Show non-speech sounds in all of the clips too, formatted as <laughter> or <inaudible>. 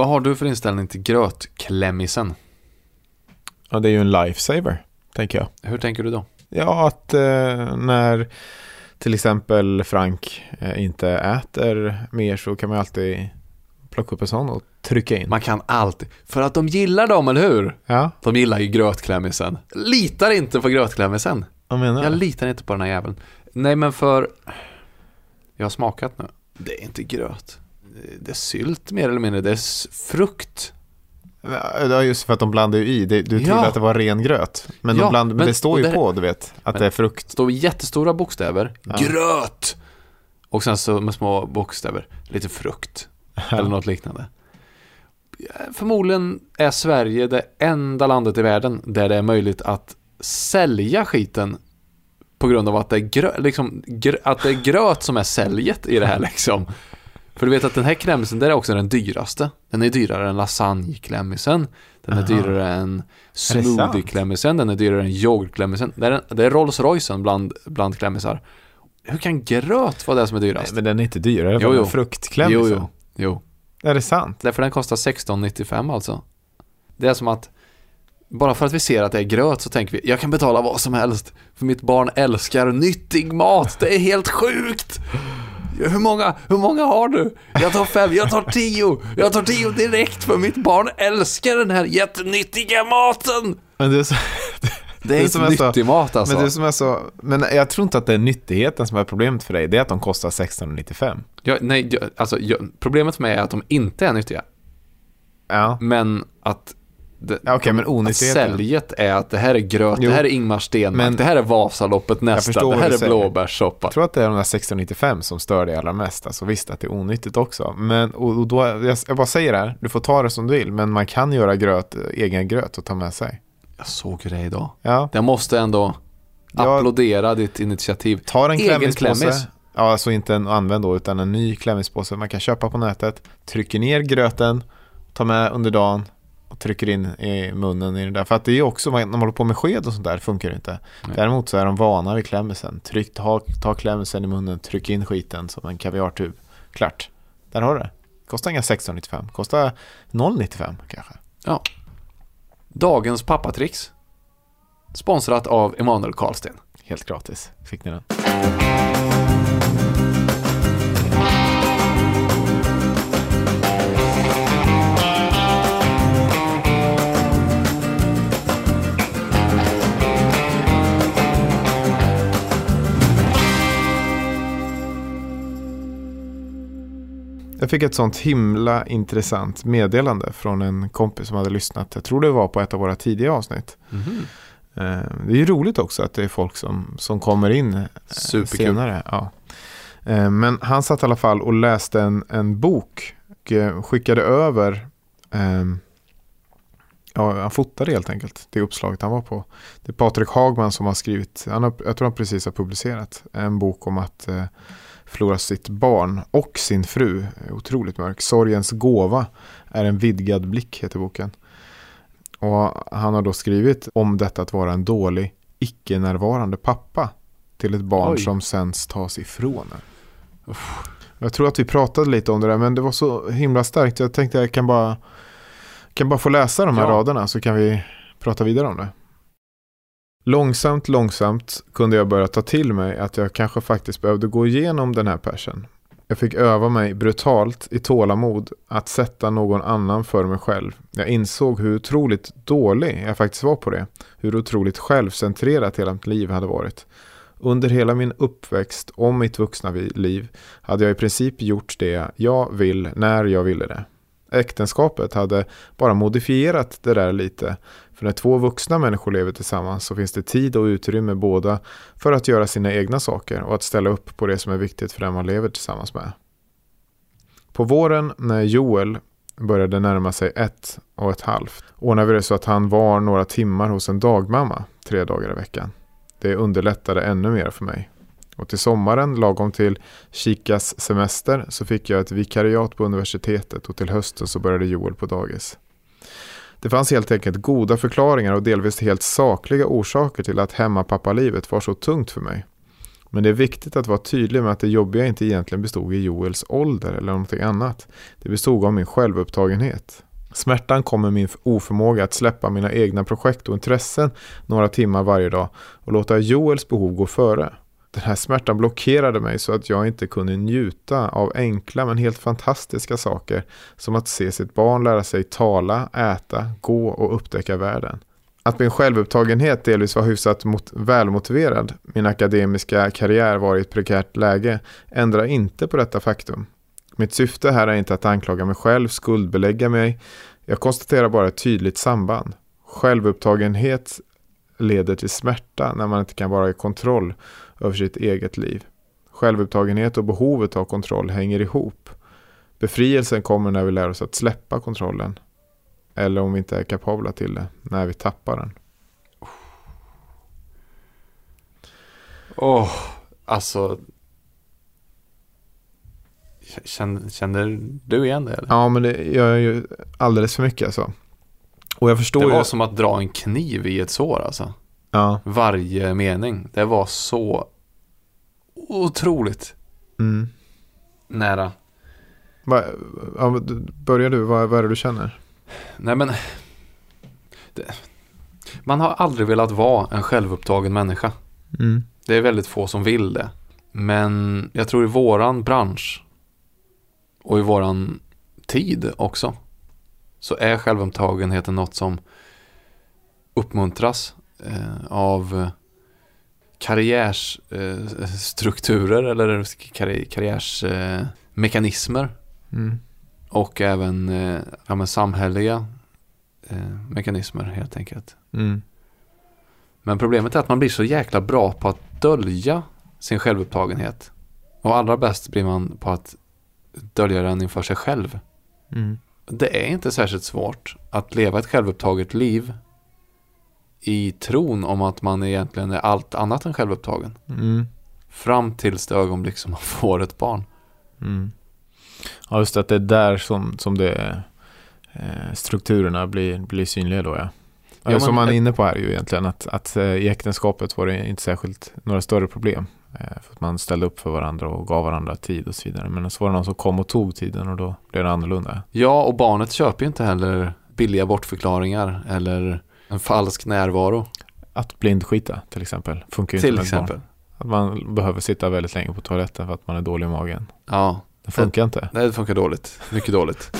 Vad har du för inställning till grötklämmisen? Ja, det är ju en lifesaver, tänker jag. Hur tänker du då? Ja, att eh, när till exempel Frank eh, inte äter mer så kan man alltid plocka upp en sån och trycka in. Man kan alltid, för att de gillar dem, eller hur? Ja, De gillar ju grötklämmisen. Litar inte på grötklämmisen. vad menar Jag du? litar inte på den här jäveln. Nej, men för... Jag har smakat nu. Det är inte gröt. Det är sylt mer eller mindre. Det är frukt. Ja, just för att de blandar ju i. Du trodde Ja. att det var ren gröt. Men, Ja, de bland, men, men- det står ju det- på, du vet, att det är frukt. Det står jättestora bokstäver. Ja. Gröt! Och sen så med små bokstäver. Lite frukt. Eller något liknande. Förmodligen är Sverige det enda landet i världen där det är möjligt att sälja skiten på grund av att det är, grö, liksom, grö, att det är gröt som är säljet i det här <laughs> liksom. För du vet att den här klämmisen, det är också den dyraste. Den är dyrare än lasagneklämmisen. Den är Aha. dyrare än smoothie-klämmisen. Den är dyrare än yoghurtklämmisen. Det är, det är Rolls Roycen bland, bland klämmisar. Hur kan gröt vara det som är Nej, dyrast? men den är inte dyrare. Jo, Jo, jo. Fruktkläm. jo, jo, jo. Är det sant? Därför den kostar 16,95 alltså. Det är som att bara för att vi ser att det är gröt så tänker vi jag kan betala vad som helst för mitt barn älskar nyttig mat. Det är helt sjukt. Hur många, hur många har du? Jag tar fem, jag tar tio. Jag tar tio direkt för mitt barn älskar den här jättenyttiga maten. Men det är så, Det är, Det inte som är så- nyttig mat alltså. men det som är så, men jag tror inte att det är nyttigheten som är problemet för dig. Det är att de kostar 16,95. jag, nej, jag, alltså, jag, problemet för mig är att de inte är nyttiga. Ja, Men att okej, men att onyttigheten. säljet är att det här är gröt, Jo. det här är Ingmar Stenmark, Men- det här är Vasaloppet nästa, det här är blåbärssoppa. jag tror att det är de där 16,95 som stör dig allra mest. Alltså visst att det är onyttigt också. Men och, och då, jag, jag bara säger det här, du får ta det som du vill. Men man kan göra gröt, egen gröt och ta med sig. Jag såg det idag. Ja, Jag måste ändå Ja. applådera ditt initiativ. ta en Egen klämmis. Ja, alltså inte en använd då, utan en ny klämmispåse man kan köpa på nätet. Trycker ner gröten, tar med under dagen och trycker in i munnen i den där. För att det är också, när man håller på med sked och sånt där, funkar det inte. Nej. Däremot så är de vana vid klämmisen. Tryck, ta, ta klämmisen i munnen, tryck in skiten som en kaviartub. Klart. Där har du det. Kostar inga 16,95. Kostar 0,95 kanske. Ja. Dagens pappatricks. Sponsrat av Emanuel Karlsten. Helt gratis. Fick ni den? Jag fick ett sånt himla intressant meddelande från en kompis som hade lyssnat. Jag tror det var på ett av våra tidiga avsnitt. Eh, Det är ju roligt också att det är folk som, som kommer in eh, Superkul. senare. Ja. Eh, Men han satt i alla fall och läste en, en bok och skickade över ehm, Ja, han fotade helt enkelt det uppslaget han var på. Det är Patrik Hagman som har skrivit, han har, jag tror han precis har publicerat en bok om att eh, förlora sitt barn och sin fru. Otroligt mörk. Sorgens gåva är en vidgad blick heter boken. Och han har då skrivit om detta att vara en dålig icke-närvarande pappa till ett barn Oj. som sen tas ifrån en. Jag tror att vi pratade lite om det där men det var så himla starkt. Jag tänkte jag kan bara, kan bara få läsa de här Ja. raderna så kan vi prata vidare om det. Långsamt, långsamt kunde jag börja ta till mig att jag kanske faktiskt behövde gå igenom den här persen. Jag fick öva mig brutalt i tålamod att sätta någon annan för mig själv. Jag insåg hur otroligt dålig jag faktiskt var på det. Hur otroligt självcentrerat hela mitt liv hade varit. Under hela min uppväxt och mitt vuxna liv hade jag i princip gjort det jag vill när jag ville det. Äktenskapet hade bara modifierat det där lite. För när två vuxna människor lever tillsammans så finns det tid och utrymme båda för att göra sina egna saker och att ställa upp på det som är viktigt för den man lever tillsammans med. På våren när Joel började närma sig ett och ett halvt ordnade vi det så att han var några timmar hos en dagmamma tre dagar i veckan. Det underlättade ännu mer för mig. Och till sommaren, lagom till Chikas semester, så fick jag ett vikariat på universitetet och till hösten så började Joel på dagis. Det fanns helt enkelt goda förklaringar och delvis helt sakliga orsaker till att hemmapappalivet var så tungt för mig. Men det är viktigt att vara tydlig med att det jobbiga inte egentligen bestod i Joels ålder eller någonting annat. Det bestod av min självupptagenhet. Smärtan kom med min oförmåga att släppa mina egna projekt och intressen några timmar varje dag och låta Joels behov gå före. Den här smärtan blockerade mig så att jag inte kunde njuta av enkla men helt fantastiska saker som att se sitt barn lära sig tala, äta, gå och upptäcka världen. Att min självupptagenhet delvis var hyfsat mot välmotiverad, min akademiska karriär var i ett prekärt läge, ändrar inte på detta faktum. Mitt syfte här är inte att anklaga mig själv, skuldbelägga mig. Jag konstaterar bara ett tydligt samband. Självupptagenhet leder till smärta när man inte kan vara i kontroll över sitt eget liv. Självupptagenhet och behovet av kontroll hänger ihop. Befrielsen kommer när vi lär oss att släppa kontrollen. Eller om vi inte är kapabla till det, när vi tappar den. Åh, oh, alltså. Känner, känner du igen det? Eller? Ja, men det gör jag ju alldeles för mycket alltså. Och jag förstår Det var ju... som att dra en kniv i ett sår alltså. Ja. Varje mening. Det var så otroligt Mm. nära. Va, ja, börjar du, vad, vad är det du känner? Nej men. Det, man har aldrig velat vara en självupptagen människa. Mm. Det är väldigt få som vill det. Men jag tror i våran bransch och i våran tid också så är självupptagenheten något som uppmuntras eh, av karriärsstrukturer eh, eller karri karriärsmekanismer Mm. och även eh, ja, men samhälleliga eh, mekanismer helt enkelt. Mm. Men problemet är att man blir så jäkla bra på att dölja sin självupptagenhet. Och allra bäst blir man på att dölja den inför sig själv. Mm. Det är inte särskilt svårt att leva ett självupptaget liv i tron om att man egentligen är allt annat än självupptagen. Mm. Fram tills det ögonblick som man <laughs> får ett barn. Mm. Ja, just att det är där som, som det, eh, strukturerna blir, blir synliga då ja. Ja, som man är inne på här är ju egentligen att, att eh, i äktenskapet var det inte särskilt några större problem. Eh, för att man ställde upp för varandra och gav varandra tid och så vidare. Men så var det någon som kom och tog tiden och då blev det annorlunda. Ja, och barnet köper ju inte heller billiga bortförklaringar eller en falsk närvaro. Att blindskita till exempel funkar ju Till inte ett barn. exempel. Att man behöver sitta väldigt länge på toaletten för att man är dålig i magen. Ja, Det funkar inte. nej, det funkar dåligt. Mycket dåligt.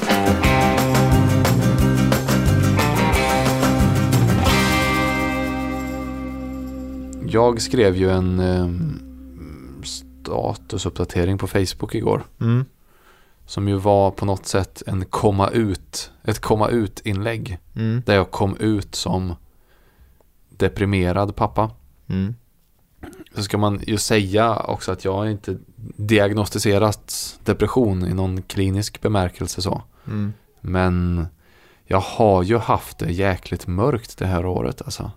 Jag skrev ju en eh, statusuppdatering på Facebook igår. Mm. Som ju var på något sätt en komma ut, ett komma ut inlägg. Mm. Där jag kom ut som deprimerad pappa. Mm. Så ska man ju säga också att jag inte diagnostiserat depression i någon klinisk bemärkelse så. Mm. Men jag har ju haft det jäkligt mörkt det här året alltså.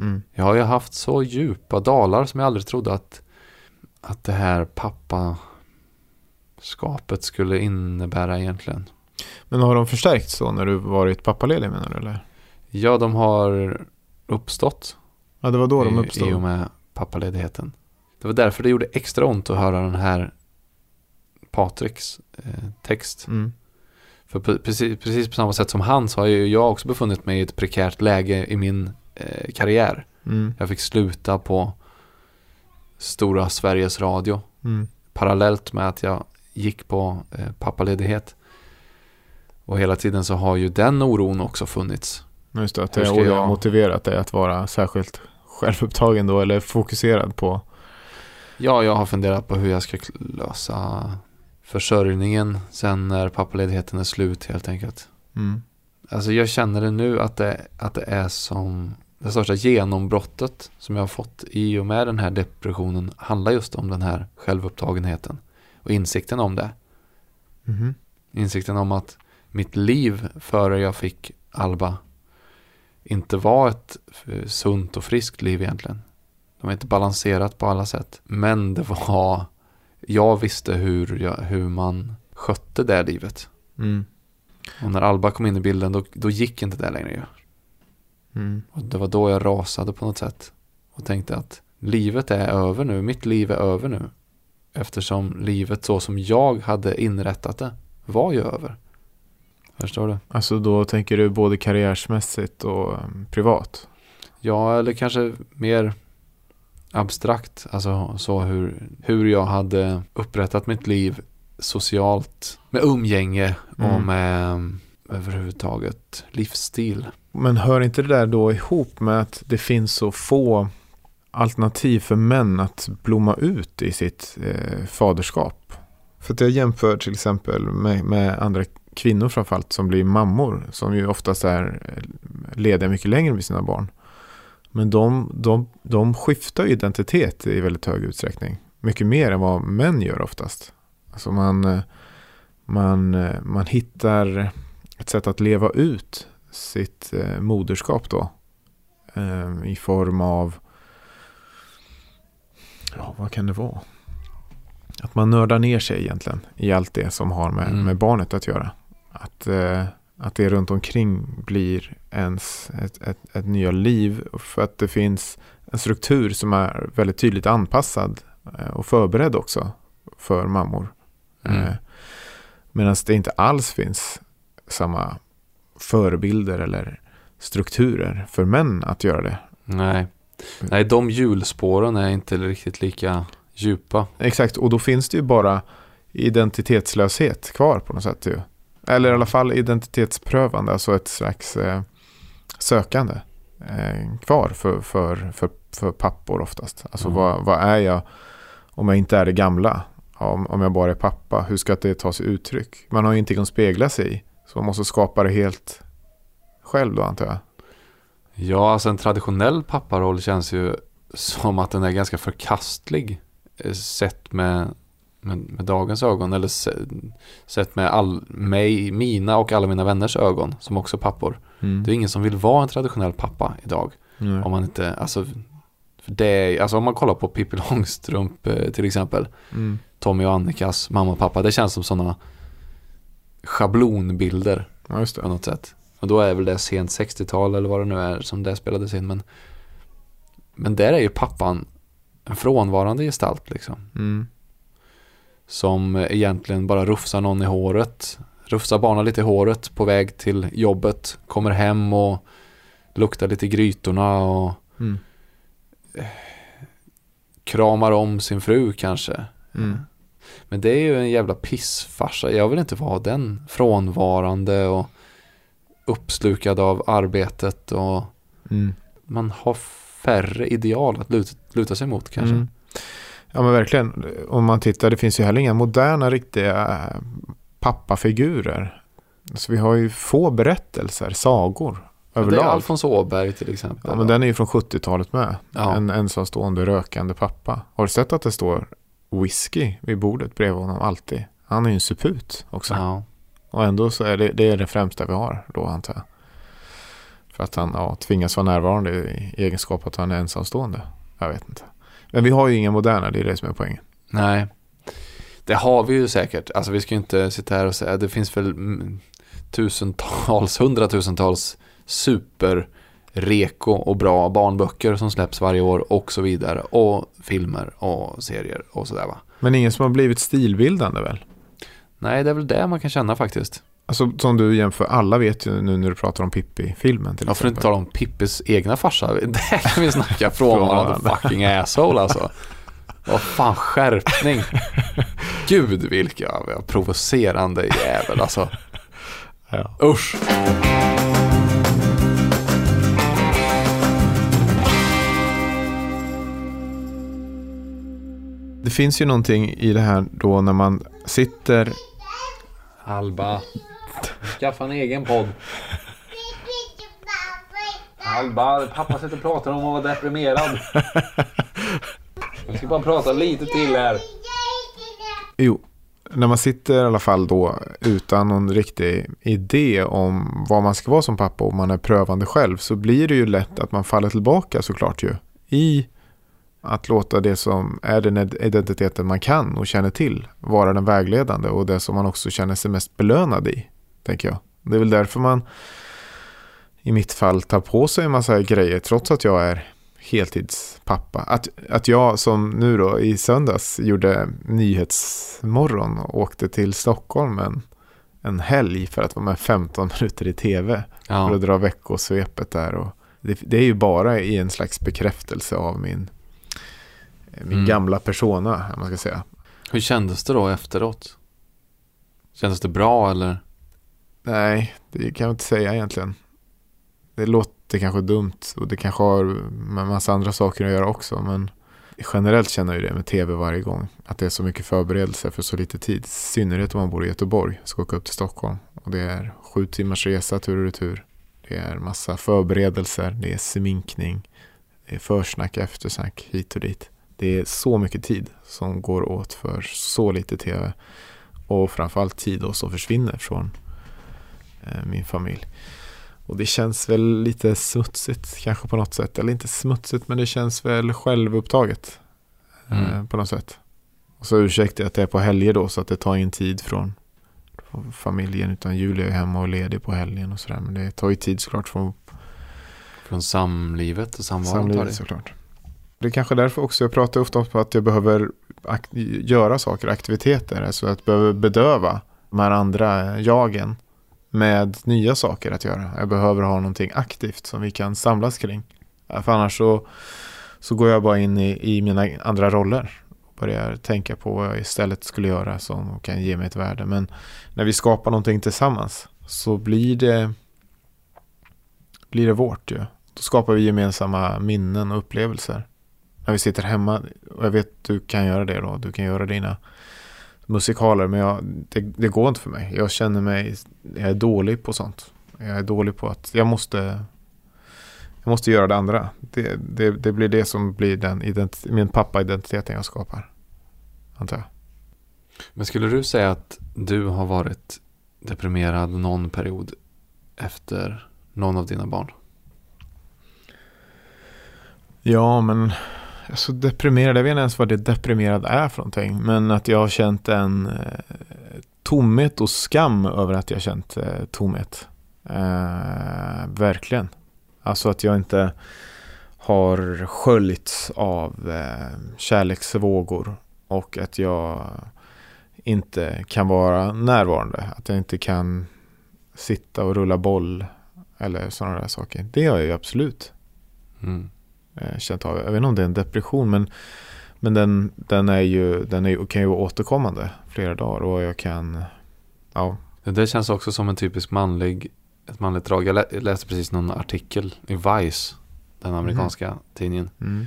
Mm. Jag har ju haft så djupa dalar som jag aldrig trodde att, att det här pappaskapet skulle innebära egentligen. Men har de förstärkt så när du varit pappaledig menar du eller? Ja, de har uppstått Ja, det var då de i, i och uppstod. med pappaledigheten. Det var därför det gjorde extra ont att höra den här Patriks eh, text. Mm. För precis, precis på samma sätt som han så har ju jag också befunnit mig i ett prekärt läge i min eh, karriär. Mm. Jag fick sluta på Stora Sveriges Radio Mm. parallellt med att jag gick på eh, pappaledighet. Och hela tiden så har ju den oron också funnits. Just det, att det har jag- motiverat dig att vara särskilt självupptagen då eller fokuserad på. Ja, jag har funderat på hur jag ska lösa försörjningen sen när pappaledigheten är slut helt enkelt. Mm. Alltså jag känner det nu att det, att det är som det största genombrottet som jag har fått i och med den här depressionen handlar just om den här självupptagenheten och insikten om det. Mhm. Insikten om att mitt liv före jag fick Alba inte var ett eh, sunt och friskt liv egentligen. Det var inte balanserat på alla sätt. Men det var, jag visste hur, jag, hur man skötte det livet. Mm. Och när Alba kom in i bilden då, då gick inte det längre. Mm. Och det var då jag rasade på något sätt. Och tänkte att livet är över nu, mitt liv är över nu. Eftersom livet så som jag hade inrättat det var ju över. Förstår du? Alltså då tänker du både karriärsmässigt och um, privat? Ja, eller kanske mer abstrakt. Alltså så hur, hur jag hade upprättat mitt liv socialt med umgänge och Mm. med um, överhuvudtaget livsstil. Men hör inte det där då ihop med att det finns så få alternativ för män att blomma ut i sitt eh, faderskap? För att jag jämför till exempel med, med andra kvinnor framförallt som blir mammor som ju oftast är eh, lediga mycket längre med sina barn. Men de, de, de skiftar identitet i väldigt hög utsträckning. Mycket mer än vad män gör oftast. Alltså man, eh, man, eh, man hittar ett sätt att leva ut sitt eh, moderskap då. Eh, I form av, ja vad kan det vara? Att man nördar ner sig egentligen i allt det som har med, Mm. med barnet att göra. Att, eh, att det runt omkring blir ens ett, ett, ett nya liv. För att det finns en struktur som är väldigt tydligt anpassad eh, och förberedd också för mammor. Mm. Eh, Medan det inte alls finns samma förebilder eller strukturer för män att göra det. Nej. Nej, de hjulspåren är inte riktigt lika djupa. Exakt, och då finns det ju bara identitetslöshet kvar på något sätt. Ju. Eller i alla fall identitetsprövande, alltså ett slags eh, sökande eh, kvar för, för, för, för pappor oftast. Alltså Mm. vad, vad är jag om jag inte är det gamla? Om, om jag bara är pappa, hur ska det ta sig uttryck? Man har ju ingenting att spegla sig i, så man måste skapa det helt själv då antar jag. Ja, alltså en traditionell papparoll känns ju som att den är ganska förkastlig eh, sett med, med, med dagens ögon eller se, sett med all, mig, mina och alla mina vänners ögon som också pappor. Mm. Det är ingen som vill vara en traditionell pappa idag. Nej. Om man inte, alltså, det är, alltså om man kollar på Pippi Långstrump eh, till exempel. Mm. Tommy och Annikas mamma och pappa. Det känns som sådana schablonbilder Ja, just på det. något sätt. Och då är väl det sent 60-tal eller vad det nu är som det spelades in. Men, men där är ju pappan en frånvarande gestalt liksom. Mm. Som egentligen bara rufsar någon i håret. Rufsar barnen lite i håret på väg till jobbet. Kommer hem och luktar lite i grytorna och Mm. kramar om sin fru kanske. Mm. Men det är ju en jävla pissfarsa. Jag vill inte vara den frånvarande och uppslukad av arbetet och Mm. man har färre ideal att luta, luta sig mot kanske. Mm. Ja men verkligen. Om man tittar, det finns ju heller inga moderna riktiga äh, pappafigurer. Så vi har ju få berättelser, sagor Ja, det är överlag. Alfons Åberg till exempel. Ja, men den är ju från 70-talet med. Ja. En ensamstående rökande pappa. Har du sett att det står whisky vid bordet bredvid honom alltid? Han är ju en suput också. ja. Och ändå så är det, det är det främsta vi har då antar jag. För att han ja, tvingas vara närvarande i egenskap att han är ensamstående. Jag vet inte. Men vi har ju inga moderna, det är det som är poängen. Nej. Det har vi ju säkert. Alltså vi ska ju inte sitta här och säga. Det finns väl tusentals, <laughs> hundratusentals super reko och bra barnböcker som släpps varje år och så vidare. Och filmer och serier och sådär va. Men ingen som har blivit stilbildande väl? Nej, det är väl det man kan känna faktiskt. Alltså som du jämför, alla vet ju nu när du pratar om Pippi-filmen till Ja, för att inte exempel. tala om Pippis egna farsa. <laughs> Där kan vi snacka <laughs> frånvarande Frånvarande. fucking asshole alltså. Vad fan skärpning. <laughs> Gud vilka provocerande jävel alltså. Ja. Usch. Det finns ju någonting i det här då när man sitter Alba. Skaffa en egen podd. Alba, pappa sitter och pratar om att vara deprimerad. Jag ska bara prata lite till här. Jo, när man sitter i alla fall då utan någon riktig idé om vad man ska vara som pappa och man är prövande själv så blir det ju lätt att man faller tillbaka såklart ju i att låta det som är den identiteten man kan och känner till vara den vägledande och det som man också känner sig mest belönad i, tänker jag. Det är väl därför man i mitt fall tar på sig en massa grejer trots att jag är heltidspappa. Att, att jag som nu då i söndags gjorde Nyhetsmorgon och åkte till Stockholm en, en helg för att vara med 15 minuter i tv. Ja. För att dra veckosvepet där. Och det, det är ju bara i en slags bekräftelse av min, min Mm. gamla persona, man ska säga. Hur kändes det då efteråt? Kändes det bra eller? Nej, det kan jag inte säga egentligen. Det låter kanske dumt och det kanske har med massa andra saker att göra också. Men generellt känner jag ju det med tv varje gång. Att det är så mycket förberedelse för så lite tid. I synnerhet om man bor i Göteborg. Ska åka upp till Stockholm. Och det är sju timmars resa tur och retur. Det är massa förberedelser. Det är sminkning. Det är försnack, eftersnack hit och dit. Det är så mycket tid som går åt för så lite tv. Och framförallt tid då som försvinner från eh, min familj. Och det känns väl lite smutsigt kanske på något sätt. Eller inte smutsigt men det känns väl självupptaget eh, Mm. på något sätt. Och så ursäktar jag att det är på helger då så att det tar in tid från från familjen. Utan Julia är hemma och ledig på helgen och sådär. Men det tar ju tid såklart från Från samlivet och samvaron samlivet såklart. Det är kanske därför också jag pratar ofta om att jag behöver ak- göra saker, aktiviteter. Alltså att jag behöver bedöva de här andra jagen med nya saker att göra. Jag behöver ha någonting aktivt som vi kan samlas kring. För annars så, så går jag bara in i, i mina andra roller. Och börjar tänka på vad jag istället skulle göra som kan ge mig ett värde. Men när vi skapar någonting tillsammans så blir det, blir det vårt ju. Då skapar vi gemensamma minnen och upplevelser. När vi sitter hemma, och jag vet du kan göra det då, du kan göra dina musikaler, men jag, det, det går inte för mig. Jag känner mig, jag är dålig på sånt. Jag är dålig på att, jag måste, jag måste göra det andra. Det, det, det blir det som blir den identi- min pappa-identiteten jag skapar. Antar jag. Men skulle du säga att du har varit deprimerad någon period efter någon av dina barn? Ja, men är så deprimerad. Jag vet inte ens vad det deprimerad är för någonting. Men att jag har känt en eh, tomhet och skam över att jag har känt eh, tomhet. Eh, verkligen. Alltså att jag inte har sköljts av eh, kärleksvågor. Och att jag inte kan vara närvarande. Att jag inte kan sitta och rulla boll. Eller sådana där saker. Det har jag ju absolut Mm eh, känt av. Jag vet inte om det är en depression men, men den, den, är ju, den är, ju- kan ju vara återkommande flera dagar och jag kan, ja, Det känns också som en typisk manlig, ett manligt drag. Jag lä- jag läste precis någon artikel i Vice, den amerikanska tidningen, mm,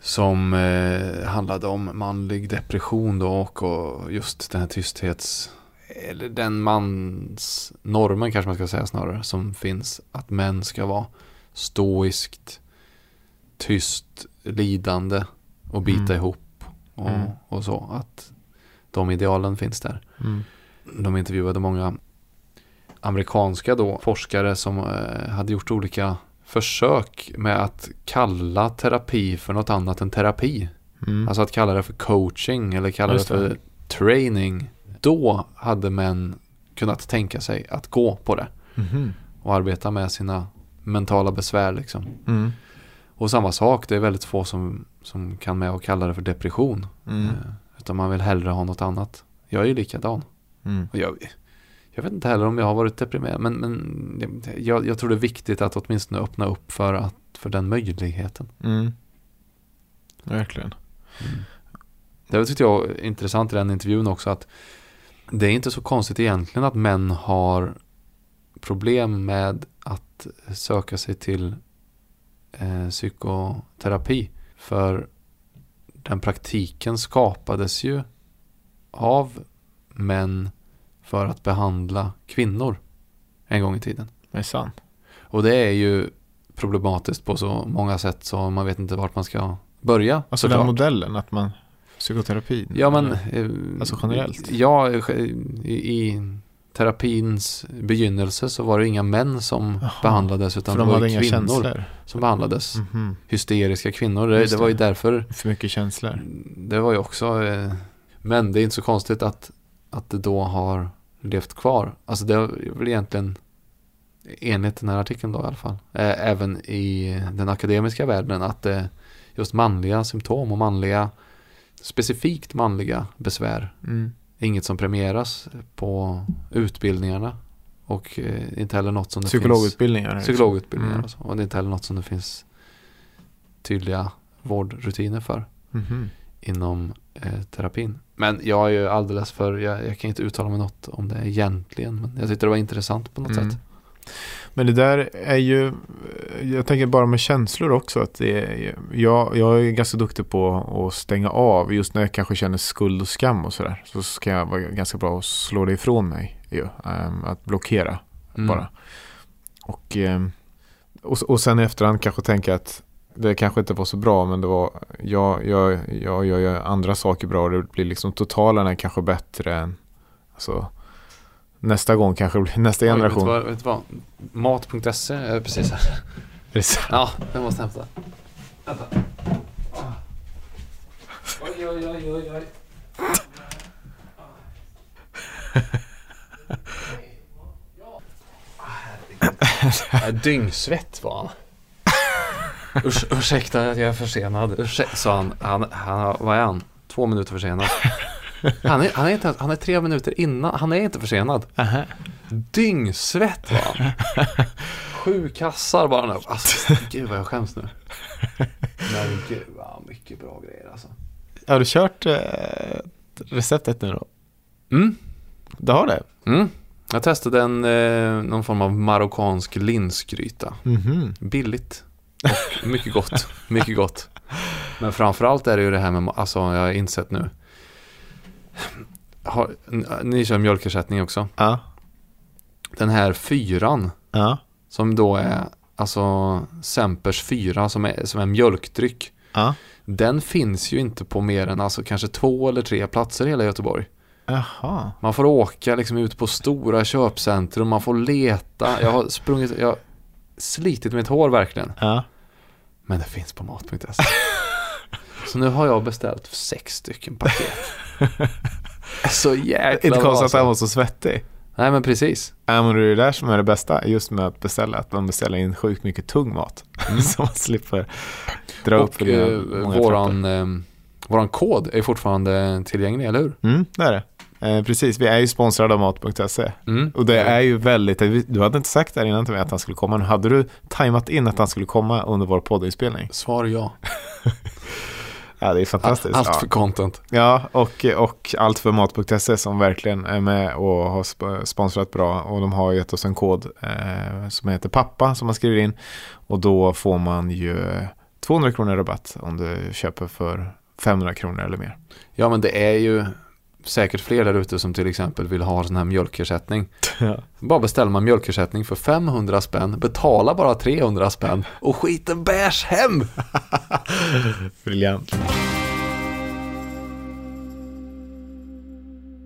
som eh, handlade om manlig depression då och, och just den här tysthets, eller den mans, normen kanske man ska säga snarare, som finns att män ska vara stoiskt, tyst, lidande och bita Mm. ihop och, Mm. och så. Att de idealen finns där. mm, De intervjuade många amerikanska då forskare som eh, hade gjort olika försök med att kalla terapi för något annat än terapi. mm, Alltså att kalla det för coaching eller kalla det Just det. för training. Då hade män kunnat tänka sig att gå på det mhm, och arbeta med sina mentala besvär liksom. mm, Och samma sak, det är väldigt få som, som kan med att kalla det för depression. mm, Eh, Utan man vill hellre ha något annat. Jag är ju likadan. mm, Och jag, jag vet inte heller om jag har varit deprimerad. Men, men jag, jag tror det är viktigt att åtminstone öppna upp för, att, för den möjligheten. mm. Verkligen. Det tyckte jag var intressant i den intervjun också. att Det är inte så konstigt egentligen att män har problem med att söka sig till eh, psykoterapi. För den praktiken skapades ju av män för att behandla kvinnor en gång i tiden. Det är sant. Och det är ju problematiskt på så många sätt så man vet inte vart man ska börja. Alltså den såklart. modellen att man, psykoterapin. Ja men... eller? eh, Alltså generellt? Ja, i, i terapins begynnelse så var det inga män som Jaha, behandlades utan För det de var ju kvinnor känslor. som behandlades. Mhm. Hysteriska kvinnor. Det, det var ju därför För mycket känslor. det var ju också eh, Men det är inte så konstigt att Att det då har levt kvar Alltså det är väl egentligen enligt den här artikeln då i alla fall, eh, även i den akademiska världen att eh, just manliga symptom och manliga, specifikt manliga besvär Mm. Inget som premieras på utbildningarna och eh, inte heller något som det finns Psykologutbildningar. liksom. psykologutbildningar Mm. och det är inte heller något som det finns tydliga vårdrutiner för Mhm. inom eh, terapin. Men jag är ju alldeles för, jag, jag kan inte uttala mig något om det egentligen. Men jag tyckte det var intressant på något Mm. sätt. Men det där är ju, jag tänker bara med känslor också. Att det är, jag, jag är ganska duktig på att stänga av. Just när jag kanske känner skuld och skam och sådär. Så ska jag vara ganska bra att slå det ifrån mig. Ju. Ehm, att blockera Mm. bara. Och, ehm, och, och sen i efterhand kanske tänka att det kanske inte var så bra men det var, jag, jag, jag gör ju andra saker bra och det blir liksom totalen är kanske bättre än, alltså nästa gång kanske blir nästa Oj, generation. Vet du vad? Vad? Mat.se är precis här. <laughs> Är det så? Ja, jag måste hämta. Vänta. Oj, oj, oj, oj, oj. <laughs> Jag är dyngsvett var han. Urs, ursäkta att jag är försenad. Ursäkta, sa han. han, han. Vad är han? Två minuter försenad. Han är, han, är inte, han är tre minuter innan. Han är inte försenad. Dyngsvett var han. <laughs> Sju kassar bara nu. Alltså, gud vad jag skäms nu. Men gud vad mycket bra grejer alltså. Har du kört eh, receptet nu då? Mm. Du har det? Mm. Jag testade en, eh, någon form av marockansk linsgryta. Mhm. Billigt och mycket gott. Mycket gott. Men framförallt är det ju det här med, alltså jag har insett nu. Har, ni kör mjölkersättning också. Ja. Den här fyran Ja. som då är alltså Sempers fyra som är, som är mjölkdryck. Ja. Den finns ju inte på mer än alltså kanske två eller tre platser i hela Göteborg. Jaha. Man får åka liksom ut på stora köpcentrum, man får leta. Jag har sprungit, jag har slitit mitt hår verkligen. Ja. Men det finns på mat.se. <laughs> Så nu har jag beställt sex stycken paket. <laughs> Så jäkla Inte konstigt att han alltså. var så svettig. Nej men precis. Ja, men det är det där som är det bästa just med att beställa. Att man beställer in sjukt mycket tung mat. <laughs> så man slipper dra upp Och för det eh, våran, eh, våran kod är fortfarande tillgänglig, eller hur? Mm, det är det. Eh, precis, vi är ju sponsrade av mat.se. Mm. Och det är ju väldigt, du hade inte sagt där innan till mig att han skulle komma. Nu hade du tajmat in att han skulle komma under vår poddinspelning. Svar ja. <laughs> Ja, det är fantastiskt. Allt för content. Ja, och, och allt för mat.se som verkligen är med och har sp- sponsrat bra. Och de har gett oss en kod eh, som heter pappa som man skriver in. Och då får man ju 200 kronor rabatt om du köper för 500 kronor eller mer. Ja men det är ju säkert fler där ute som till exempel vill ha sån här mjölkersättning. <laughs> Ja. Bara beställer man mjölkersättning för 500 spänn, betala bara 300 spänn och skiten bärs hem. <laughs> Briljant.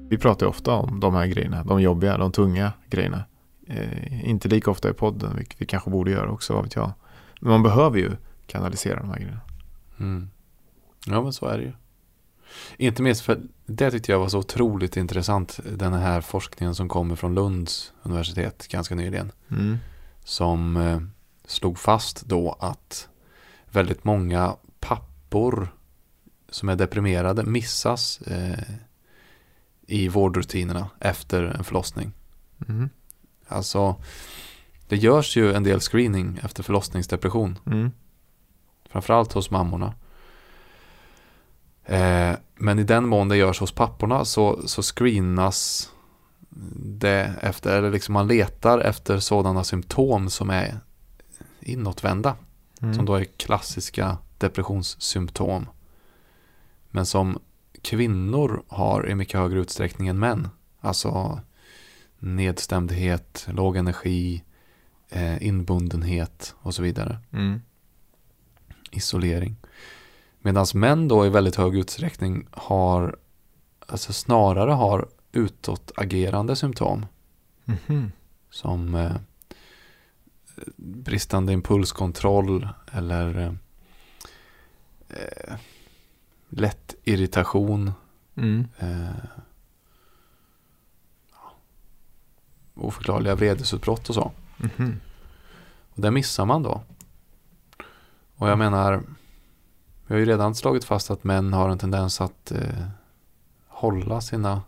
Vi pratar ofta om de här grejerna, de jobbiga, de tunga grejerna. Eh, inte lika ofta i podden, vilket vi kanske borde göra också, vad vet jag. Men man behöver ju kanalisera de här grejerna. Mm. Ja men så är det ju. Inte minst för det tyckte jag var så otroligt intressant. Den här forskningen som kommer från Lunds universitet ganska nyligen. Mm. Som eh, slog fast då att väldigt många pappor som är deprimerade missas eh, i vårdrutinerna efter en förlossning. Mm. Alltså det görs ju en del screening efter förlossningsdepression. Mm. Framförallt hos mammorna. Eh, men i den mån det görs hos papporna så, så screenas det efter, eller liksom man letar efter sådana symptom som är inåtvända. Mm. Som då är klassiska depressionssymptom. Men som kvinnor har i mycket högre utsträckning än män. Alltså nedstämdhet, låg energi, eh, inbundenhet och så vidare Mm. isolering. Medan män då i väldigt hög utsträckning har, alltså snarare har utåtagerande symptom. Mhm. Som eh, bristande impulskontroll eller eh, lätt irritation. Mm. Eh, oförklarliga vredesutbrott och så. Mhm. Och det missar man då. Och jag menar, vi har ju redan slagit fast att män har en tendens att eh, hålla sina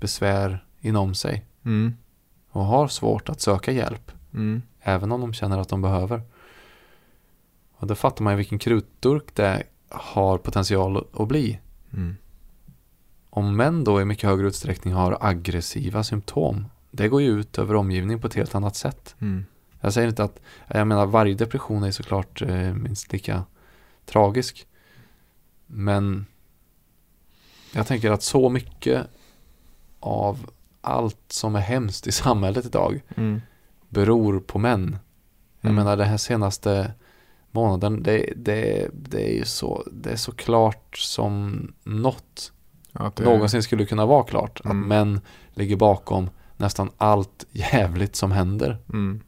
besvär inom sig. Mm. Och har svårt att söka hjälp. Mm. Även om de känner att de behöver. Och då fattar man ju vilken krutdurk det har potential att bli. Mm. Om män då i mycket högre utsträckning har aggressiva symptom. Det går ju ut över omgivningen på ett helt annat sätt. Mm. Jag säger inte att, jag menar varje depression är såklart eh, minst lika tragisk. Men jag tänker att så mycket av allt som är hemskt i samhället idag Mm. beror på män. Jag Mm. menar den här senaste månaden, det, det, det är ju så, det är så klart som något att det- någonsin skulle kunna vara klart. Att Mm. män ligger bakom nästan allt jävligt som händer. Mm.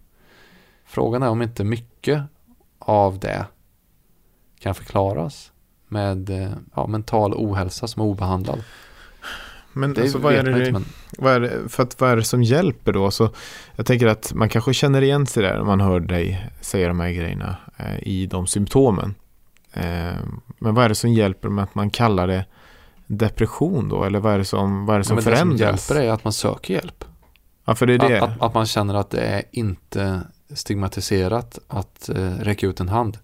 Frågan är om inte mycket av det kan förklaras med eh, ja, mental ohälsa som är obehandlad. Men Det alltså, vad, är det, inte, men vad, är det, för att, vad är det som hjälper då? Så jag tänker att man kanske känner igen sig där när man hör dig säga de här grejerna eh, i de symptomen. Eh, men vad är det som hjälper med att man kallar det depression då? Eller vad är det som, vad är det Ja, som men det som förändras? hjälper är att man söker hjälp. Ja, för det är det. Att, att, att man känner att det är inte stigmatiserat att eh, räcka ut en hand.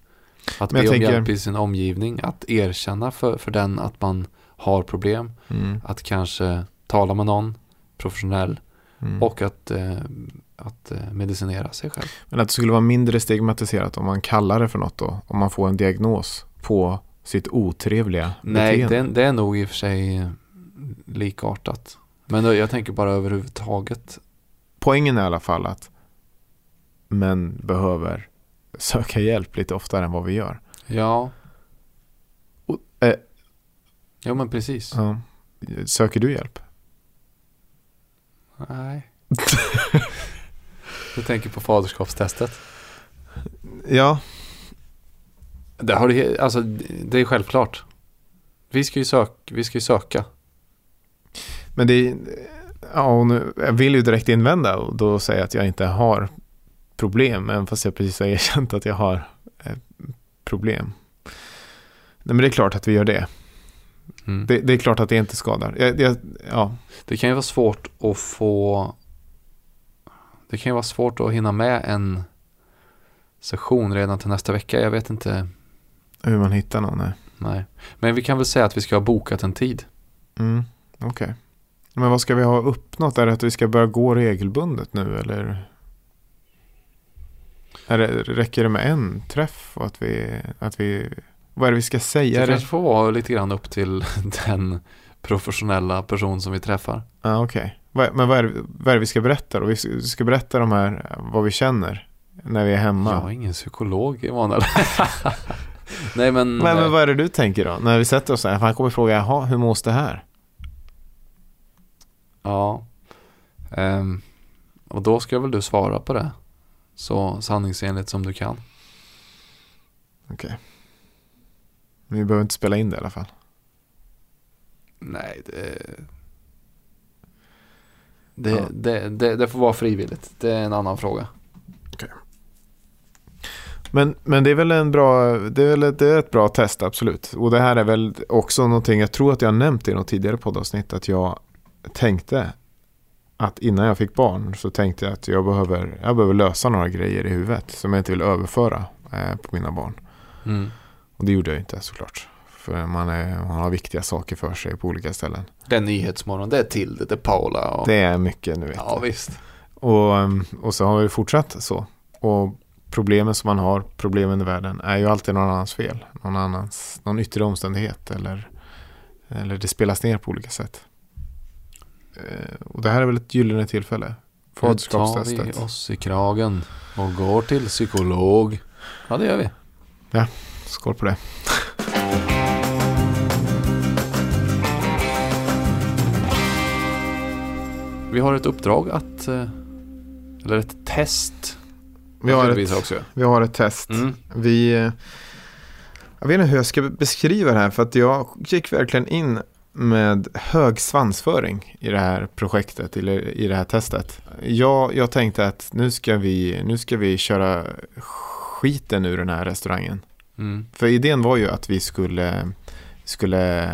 Att Men be om tänker- hjälp i sin omgivning, att erkänna för, för den att man har problem, Mm, att kanske tala med någon professionell mm. och att, eh, att eh, medicinera sig själv. Men att det skulle vara mindre stigmatiserat om man kallar det för något då? Om man får en diagnos på sitt otrevliga Nej, beteende? det, det är nog i och för sig likartat. Men då, jag tänker bara överhuvudtaget. Poängen är i alla fall att män behöver söka hjälp lite oftare än vad vi gör. Ja. Och, eh, Jo men precis. Ja. Söker du hjälp? Nej. <laughs> du tänker på faderskapstestet. Ja. Det, har du, alltså, det är självklart. Vi ska ju, sök, vi ska ju söka. Men det är, ja, och nu, jag vill ju direkt invända och då säga att jag inte har problem, även fast jag precis har erkänt att jag har eh, problem. Nej, men det är klart att vi gör det. Mm. Det, det är klart att det inte skadar. Jag, jag, ja, Det kan ju vara svårt att få Det kan ju vara svårt att hinna med en session redan till nästa vecka. Jag vet inte. hur man hittar någon. Nej. Nej. Men vi kan väl säga att vi ska ha bokat en tid. Mm, Okej. Men vad ska vi ha uppnått? Är det att vi ska börja gå regelbundet nu eller? Räcker det med en träff? Och att vi, att vi, vad är det vi ska säga? Det kanske får vara lite grann upp till <laughs> den professionella person som vi träffar. Ja, okej. Vad- Men vad är, det, vad är det vi ska berätta då? Vi ska, berätta de här, vad vi känner när vi är hemma. Jag är ingen psykolog Emanuel. <laughs> Nej men, men, men vad är det du tänker då? När vi sätter oss här, han kommer fråga, jaha, hur mås det här? ja. Ehm, och då ska väl du svara på det. Så sanningsenligt som du kan. Okej. Men vi behöver inte spela in det i alla fall. Nej, det... Det, Ja. det, det, det får vara frivilligt. Det är en annan fråga. Men, men det är väl en bra, det är väl ett, det är ett bra test, absolut. Och det här är väl också någonting, jag tror att jag nämnt i något tidigare poddavsnitt, att jag tänkte att innan jag fick barn så tänkte jag att jag behöver, jag behöver lösa några grejer i huvudet som jag inte vill överföra eh, på mina barn. Mm. Och det gjorde jag inte såklart. För man, är, man har viktiga saker för sig på olika ställen. Det är Nyhetsmorgon, det är Tilde, det är Paula och... Det är mycket nu vet ja jag. visst. Och, um, och så har vi fortsatt så. Och problemen som man har, problemen i världen, är ju alltid någon annans fel. Någon annans, någon yttre omständighet eller, eller det spelas ner på olika sätt. Och det här är väl ett gyllene tillfälle. Nu tar vi Faderskapstestet. oss i kragen och går till psykolog. Ja, det gör vi. Skål på det. Vi har ett uppdrag att... eh, Eller ett test. Vi har ett, också. vi har ett test. Mm. Vi, eh, jag vet inte hur jag ska beskriva det här för att jag gick verkligen in med hög svansföring i det här projektet, eller i det här testet. Jag, jag tänkte att nu ska, vi, nu ska vi köra skiten ur den här restaurangen. Mm. För idén var ju att vi skulle, skulle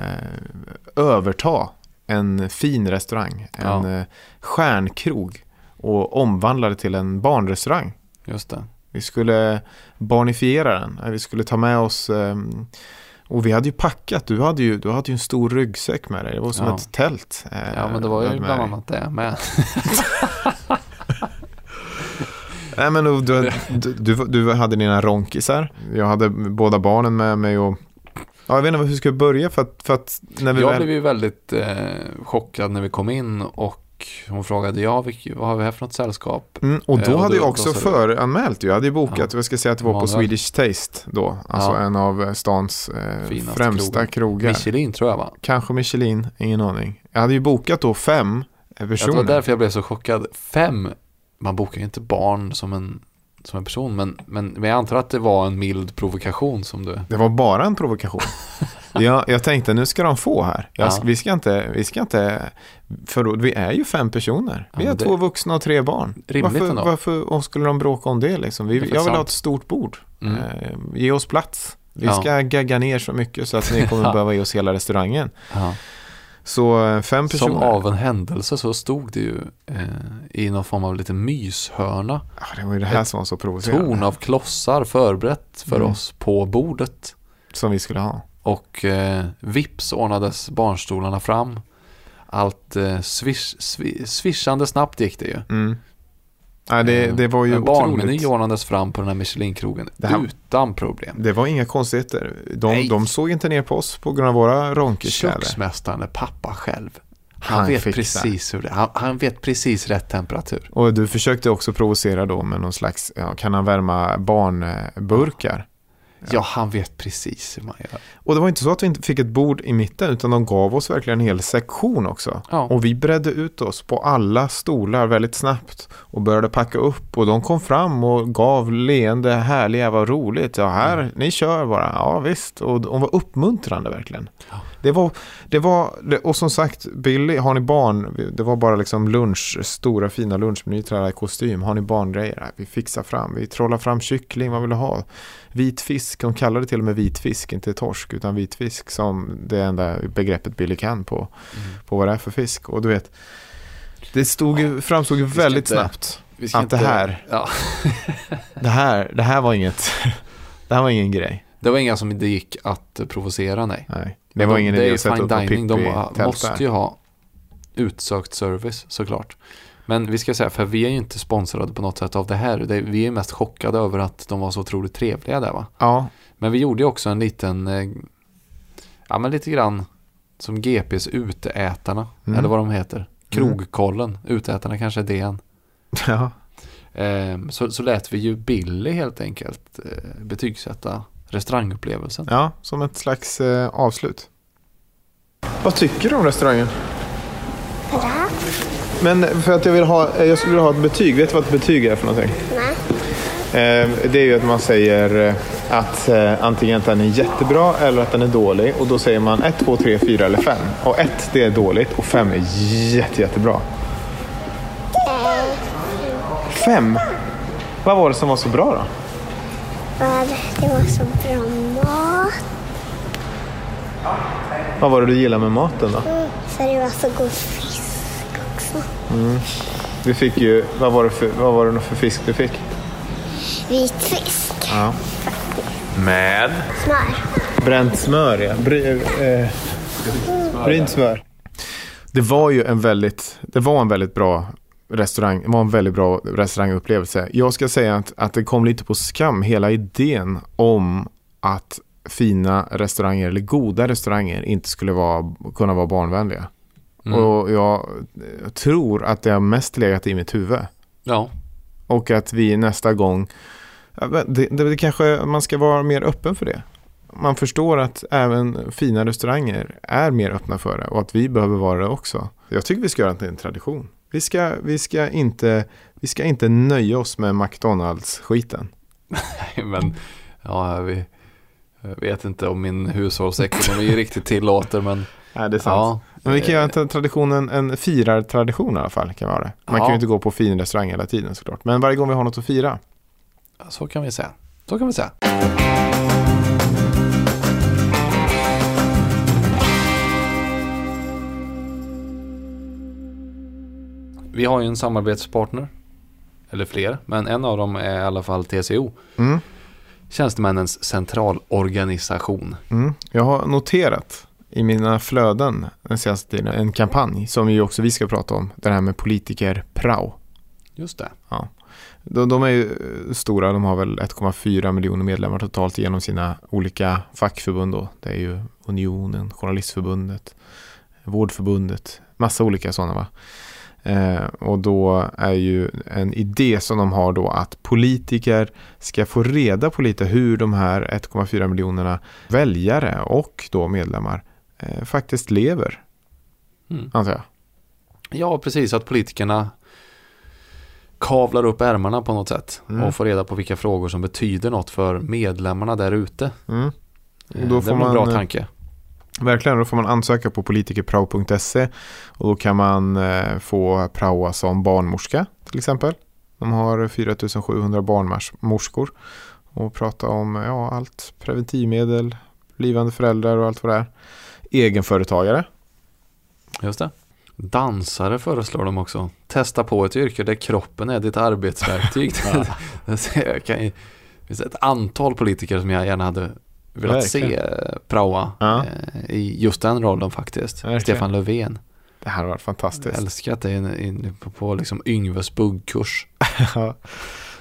överta en fin restaurang, en Ja. ja. stjärnkrog och omvandla det till en barnrestaurang. Just det. Vi skulle barnifiera den. Vi skulle ta med oss ehm, och vi hade ju packat. Du hade ju, du hade ju en stor ryggsäck med dig. Det var som Ja. ett tält. eh, Ja, men det var ju bland annat det med. <laughs> Nej, men du, du, du, du hade dina ronkisar. Jag hade båda barnen med mig och ja, jag vet inte hur ska börja för att, för att när vi Jag väl... blev ju väldigt eh, chockad när vi kom in och hon frågade, ja, vad har vi här för något sällskap? Mm, och då Eh, och hade jag också föranmält. Jag hade ju bokat, Ja. jag ska säga att det var på. Swedish Taste då. Alltså Ja. en av stans eh, främsta krogar. Michelin tror jag va? Kanske Michelin, ingen aning. Jag hade ju bokat då fem eh, Det personer. var därför jag blev så chockad. Fem, man bokar ju inte barn som en, som en person, men, men, men jag antar att det var en mild provokation som du... Det var bara en provokation. <laughs> <laughs> jag, jag tänkte nu ska de få här. Jag, Ja. vi, ska inte, vi ska inte, för vi är ju fem personer. Vi Ja, men det- två vuxna och tre barn. Rimligt varför, ändå. varför skulle de bråka om det liksom? Det Vi, är jag vill ha sant. ett stort bord. Mm. Eh, ge oss plats. Vi Ja. ska gagga ner så mycket så att ni kommer <laughs> behöva ge oss hela restaurangen. Så eh, fem personer. Som av en händelse så stod det ju eh, i någon form av lite myshörna. Ja, det var ju det här som var så provocerande. Torn av klossar förberett för Mm. oss på bordet. Som vi skulle ha. Och eh, vips ordnades barnstolarna fram. Allt eh, swish, swi- swishande snabbt gick det ju. Mm. Ja, det, Eh, det var ju en barnmeny ordnades fram på den här Michelin-krogen här- utan problem. Det var inga konstigheter. De, Nej. de såg inte ner på oss på grund av våra ronkiskläder. Köksmästaren är pappa själv. Han, Han vet precis hur det han, han vet precis rätt temperatur. Och du försökte också provocera då med någon slags, ja, kan han värma barnburkar? Ja. han vet precis hur man gör. Och det var inte så att vi inte fick ett bord i mitten utan de gav oss verkligen en hel sektion också. Ja. Och vi bredde ut oss på alla stolar väldigt snabbt och började packa upp och de kom fram och gav leende, härliga, vad roligt. Ja, här, Mm. ni kör bara. Ja, visst. Och de var uppmuntrande verkligen. Ja. Det var, det var, det- och som sagt, Billy, har ni barn? Det var bara liksom lunch, stora fina lunchmeny, träda i kostym. Har ni barngrejer? Vi fixar fram, vi trollar fram kyckling, vad vill du ha? Vit fisk, de kallar det till och med vit fisk, inte torsk, utan vit fisk som det enda begreppet Billy kan på, Mm. på vad det är för fisk. Och du vet, det stod ju, framstod väldigt inte- snabbt. Att det inte- här- Ja, <laughs> Det här, det här var inget, <laughs> det här var ingen grej. det var inga som det gick att provocera, nej. Nej, det var de, ingen idé att sätta upp dining, de måste där. ju ha utsökt service såklart. Men vi ska säga, för vi är ju inte sponsrade på något sätt av det här. Det, vi är mest chockade över att de var så otroligt trevliga där va. Ja, Men vi gjorde ju också en liten, eh, ja men lite grann som GPs Uteätarna, Mm. eller vad de heter. Krogkollen, Uteätarna kanske är igen. <laughs> ja. Eh, så, så lät vi ju Billy helt enkelt eh, betygsätta restaurangupplevelsen. Ja, som ett slags eh, avslut. Vad tycker du om restaurangen? Bra. Men för att jag vill ha, eh, jag skulle vilja ha ett betyg. Vet du vad ett betyg är för någonting? Nej. Eh, det är ju att man säger eh, att eh, antingen att den är jättebra eller att den är dålig. Och då säger man 1, 2, 3, 4 eller 5. Och 1 det är dåligt och 5 är jätte, jättebra. 5? Vad var det som var så bra då? Vad Det var så bra mat. Vad var det du gillade med maten då? Mm, så det var så god fisk också. Vi fick ju, vad var det för, vad var det för fisk du fick? Vit fisk. Ja. Med? Smör. Bränt smör, ja. Bry, eh, brynt smör. Det var ju en väldigt, det var en väldigt bra restaurang, det var en väldigt bra restaurangupplevelse. Jag ska säga att, att det kom lite på skam, hela idén om att fina restauranger eller goda restauranger inte skulle vara, kunna vara barnvänliga. Mm. Och jag tror att det har mest legat i mitt huvud. Ja, Och att vi nästa gång, det, det, det kanske man ska vara mer öppen för det. Man förstår att även fina restauranger är mer öppna för det och att vi behöver vara det också. Jag tycker vi ska göra det till en tradition. Vi ska, vi ska, inte, vi ska inte nöja oss med McDonalds-skiten. men ja, vi, jag vet inte om min hushållsekonomi <laughs> riktigt tillåter, men Nej, det är sant. Ja, Men vi kan eh, göra en tradition, en, en firartradition i alla fall. Kan vara det. Man kan Ja. ju inte gå på fin restaurang hela tiden såklart. Men varje gång vi har något att fira. Så kan vi säga. Så kan vi säga. Vi har ju en samarbetspartner. Eller fler, men en av dem är i alla fall TCO. Mm. Tjänstemännens centralorganisation. Mm. Jag har noterat i mina flöden den senaste tiden en kampanj som ju också vi ska prata om. Den här med politiker prao. Just det. De, de är ju eh, stora, de har väl 1,4 miljoner medlemmar totalt genom sina olika fackförbund. Då. Det är ju Unionen, Journalistförbundet, Vårdförbundet, massa olika sådana va. Eh, och då är ju en idé som de har då att politiker ska få reda på lite hur de här 1,4 miljonerna väljare och då medlemmar eh, faktiskt lever, Mm. antar jag. Ja, precis. Att politikerna kavlar upp ärmarna på något sätt. Mm. Och får reda på vilka frågor som betyder något för medlemmarna där ute. Mm. Eh, det är väl en man, bra eh, tanke. Verkligen, då får man ansöka på politikerprao.se och då kan man eh, få praoa som barnmorska till exempel. De har 4700 barnmorskor och prata om ja, allt preventivmedel, blivande föräldrar och allt vad det är. Egenföretagare. Just det. Dansare föreslår de också. Testa på ett yrke där kroppen är ditt arbetsverktyg. <laughs> <laughs> ju, det finns ett antal politiker som jag gärna hade velat Verkligen. se eh, praoa Ja. eh, i just den rollen faktiskt. Verkligen. Stefan Löfven. Det här har varit Jag fantastiskt. älskar att det är på, på liksom Yngves buggkurs. <laughs> Ja.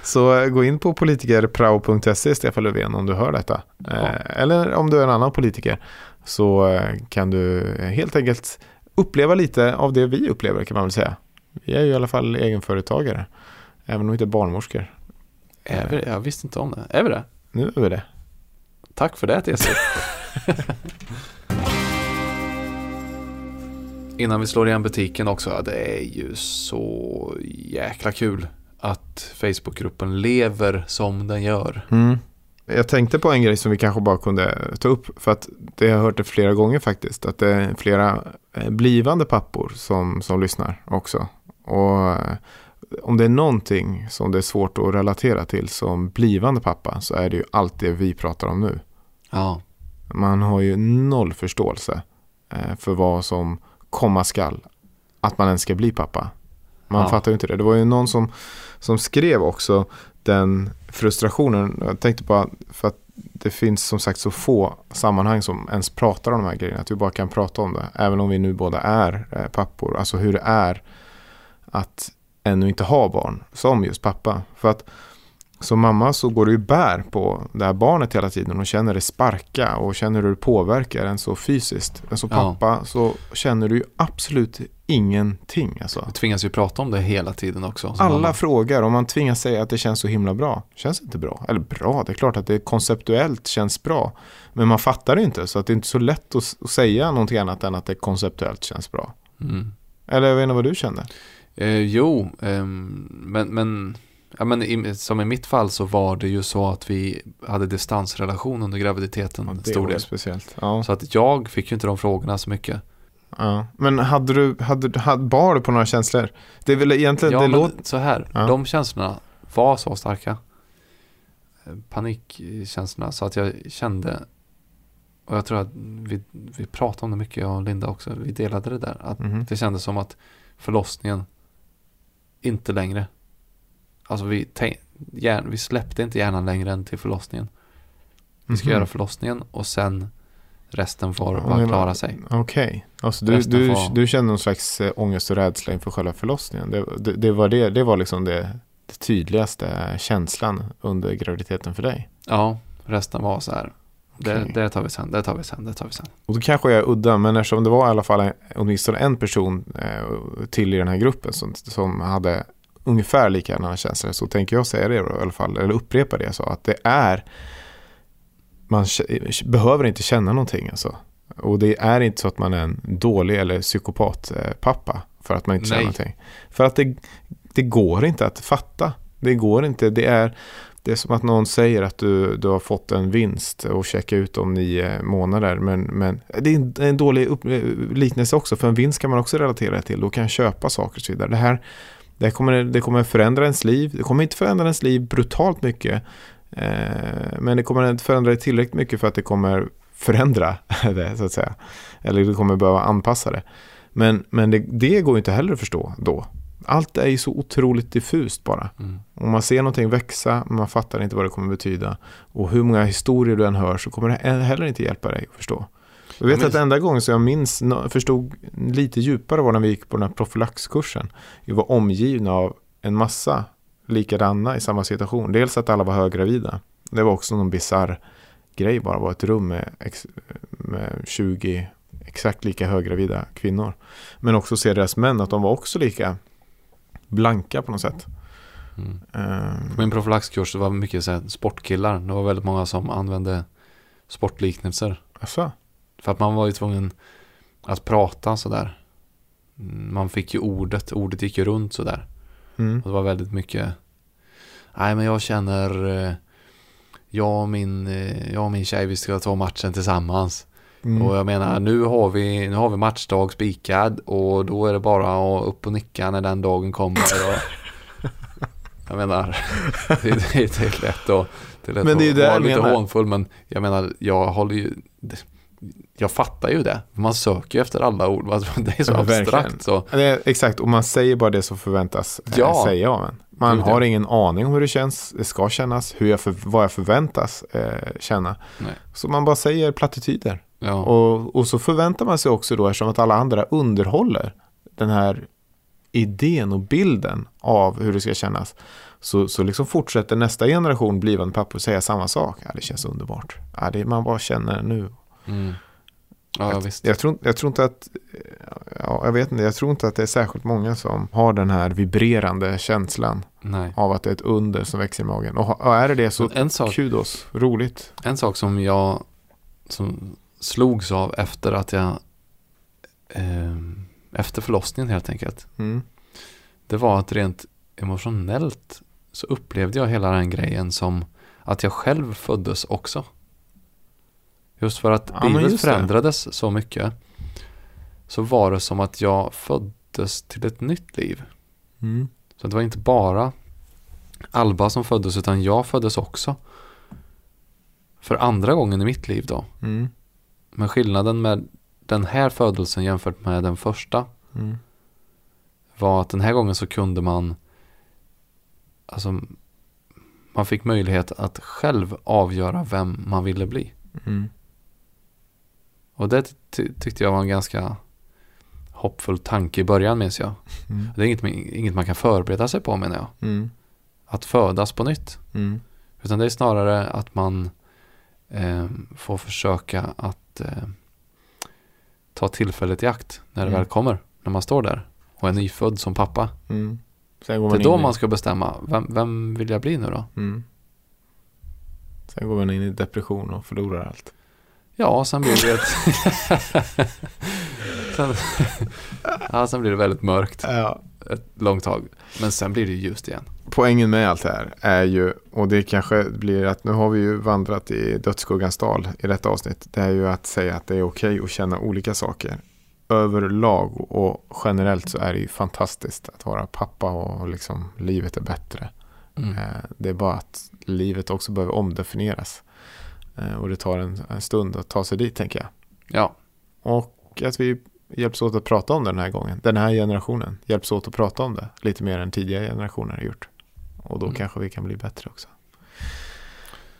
Så eh, gå in på politikerprao.se Stefan Löfven om du hör detta. Eh, Eller om du är en annan politiker så kan du helt enkelt uppleva lite av det vi upplever kan man väl säga. Vi är ju i alla fall egenföretagare. Även om vi inte är barnmorskor. Är vi det? Jag visste inte om det. Är vi det? Nu är vi det. Tack för det TC. <laughs> Innan vi slår igen butiken också, det är ju så jäkla kul att Facebookgruppen lever som den gör. Mm. Jag tänkte på en grej som vi kanske bara kunde ta upp. För att det har jag hört det flera gånger faktiskt. Att det är flera eh, blivande pappor som, som lyssnar också. Och om det är någonting som det är svårt att relatera till som blivande pappa så är det ju allt det vi pratar om nu. Ja, Man har ju noll förståelse eh, för vad som komma skall. Att man ens ska bli pappa. Man Ja. fattar ju inte det. Det var ju någon som, som skrev också den frustrationen. Jag tänkte bara för att det finns som sagt så få sammanhang som ens pratar om de här grejerna. Att vi bara kan prata om det. Även om vi nu båda är eh, pappor. Alltså hur det är att ännu inte ha barn som just pappa. För att som mamma så går du ju bär på det här barnet hela tiden och känner det sparka och känner hur det påverkar en så fysiskt. Men som Ja. pappa så känner du ju absolut ingenting. Alltså. vi tvingas ju prata om det hela tiden också. Alla mamma. frågar om man tvingas säga att det känns så himla bra. Känns inte bra. Eller bra, det är klart att det konceptuellt känns bra. Men man fattar det inte så att det är inte så lätt att, säga någonting annat än att det konceptuellt känns bra. Mm. Eller jag vet inte vad du kände. Eh, jo, ehm, men, men, ja, men i, som i mitt fall så var det ju så att vi hade distansrelation under graviditeten. en det stor del. speciellt. Ja. Så att jag fick ju inte de frågorna så mycket. Ja. Men hade du, hade, hade, bar du på några känslor? Det är väl egentligen, Ja, det låter... så här, Ja. de känslorna var så starka. Eh, Panikkänslorna, så att jag kände, och jag tror att vi, vi pratade om det mycket, jag och Linda också, vi delade det där. Att Mhm. det kändes som att förlossningen inte längre, alltså vi, hjärn, vi släppte inte hjärnan längre än till förlossningen. Vi ska Mhm. göra förlossningen och sen resten får bara klara sig. Okej, alltså du, du, får- du kände någon slags äh, ångest och rädsla inför själva förlossningen. Det, det, det, var, det, det var liksom det, det tydligaste känslan under graviditeten för dig. Ja, resten var så här. Det, Okej. det tar vi sen, det tar vi sen, det tar vi sen. Och då kanske jag är udda, men eftersom det var i alla fall en, åtminstone en person eh, till i den här gruppen som, som hade ungefär likadana känslor så tänker jag säga det då, i alla fall, eller upprepa det jag sa, att det är man behöver inte känna någonting alltså. Och det är inte så att man är en dålig eller psykopat eh, pappa för att man inte känner Nej. någonting. För att det, det går inte att fatta Det går inte. Det är, det är som att någon säger att du, du har fått en vinst och checka ut om nio månader. Men, men det är en, en dålig upp, eh, liknelse också. För en vinst kan man också relatera till. Då kan jag köpa saker och så vidare. Det här, det här kommer, det kommer förändra ens liv. Det kommer inte förändra ens liv brutalt mycket. Eh, men det kommer inte förändra det tillräckligt mycket för att det kommer förändra <laughs> det så att säga. Eller du kommer behöva anpassa det. Men, men det, det går inte heller att förstå då. Allt är ju så otroligt diffust bara. Mm. Om man ser någonting växa, men man fattar inte vad det kommer betyda. Och hur många historier du än hör så kommer det heller inte hjälpa dig att förstå. Jag vet Ja, men- att enda gången som jag minns, förstod lite djupare var när vi gick på den här profylaxkursen. Vi var omgivna av en massa likadana i samma situation. Dels att alla var höggravida. Det var också någon bizarr grej bara. Var ett rum med, ex, med 20 exakt lika höggravida kvinnor. Men också se deras män, att de var också lika blanka på något sätt. Mm. Ehm, På min profylaxkurs det var mycket så sportkillar. Det var väldigt många som använde sportliknelser. Alltså, För att man var ju tvungen att prata sådär. Mm, Man fick ju ordet, ordet gick ju runt sådär. mm. Och det var väldigt mycket Nej men jag känner eh, Jag och min, eh, jag och min tjej vi ska ta matchen tillsammans Mm. Och jag menar nu har vi, nu har vi matchdag spikad Och då är det bara att upp och nicka när den dagen kommer och, <laughs> Jag menar Det, är- det är helt lätt att det är lätt Men det är att vara lite menar. hånfull Men jag menar jag håller ju Jag fattar ju det Man söker ju efter alla ord Det är så Ja, abstrakt så exakt, och man säger bara det som förväntas eh, Ja. säga av en. Man det. har ingen aning om hur det känns, det ska kännas, hur jag för, vad jag förväntas eh, känna. Nej. Så man bara säger plattityder. Ja. Och, och så förväntar man sig också då, eftersom att alla andra underhåller den här idén och bilden av hur det ska kännas. Så, så liksom fortsätter nästa generation blivande pappor säga samma sak. Ja, det känns underbart. Ja, det, man bara känner nu. Mm. Ja, jag, visst. Jag, tror, jag tror inte att ja, jag vet inte, jag tror inte att det är särskilt många som har den här vibrerande känslan Nej. av att det är ett under som växer i magen. Och, och är det det så sak, kudos, roligt. en sak som jag som slogs av efter att jag eh, efter förlossningen helt enkelt. Mm. Det var att rent emotionellt så upplevde jag hela den grejen som att jag själv föddes också. Just för att Ja, livet just det. förändrades så mycket så var det som att jag föddes till ett nytt liv. Mm. Så det var inte bara Alba som föddes utan jag föddes också. För andra gången i mitt liv då. Mm. Men skillnaden med den här födelsen jämfört med den första Mm. var att den här gången så kunde man alltså man fick möjlighet att själv avgöra vem man ville bli. Mm. Och det ty- tyckte jag var en ganska hoppfull tanke i början minns jag. Mm. Det är inget, inget man kan förbereda sig på menar jag. Mm. Att födas på nytt. Mm. Utan det är snarare att man eh, får försöka att eh, ta tillfället i akt när det Mm. väl kommer. När man står där och är nyfödd som pappa. Mm. Det är då i- man ska bestämma, vem, vem vill jag bli nu då? Mm. Sen går man in i depression och förlorar allt. Ja, sen blir det ett... <laughs> <laughs> sen, <laughs> ja, sen blir det väldigt mörkt Ja. Ett långt tag. Men sen blir det ljust igen. Poängen med allt det här är ju, och det kanske blir att nu har vi ju vandrat i dödsskuggans dal i detta avsnitt. Det är ju att säga att det är okej att känna olika saker. Överlag och generellt så är det ju fantastiskt att vara pappa och liksom livet är bättre. Mm. Eh, Det är bara att livet också behöver omdefinieras. Eh, Och det tar en, en stund att ta sig dit tänker jag. Ja, Och att vi hjälps åt att prata om det den här gången. Den här generationen hjälps åt att prata om det lite mer än tidigare generationer har gjort. Och då Mm. kanske vi kan bli bättre också.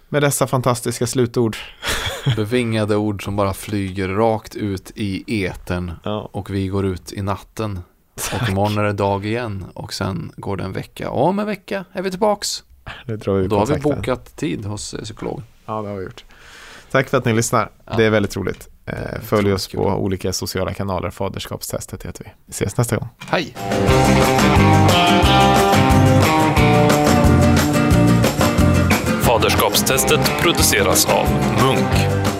Med dessa fantastiska slutord. <laughs> bevingade ord som bara flyger rakt ut i etern Ja. och vi går ut i natten. Och imorgon är det dag igen och sen går det en vecka. Och om en vecka är vi tillbaks. Det drar vi Och då har vi bokat tid hos eh, psykolog. Ja, det har vi gjort. Tack för att ni lyssnar. Ja. Det är väldigt roligt. Eh, Följ oss på olika sociala kanaler. Faderskapstestet heter vi. Vi ses nästa gång. Hej! Faderskapstestet produceras av Munk.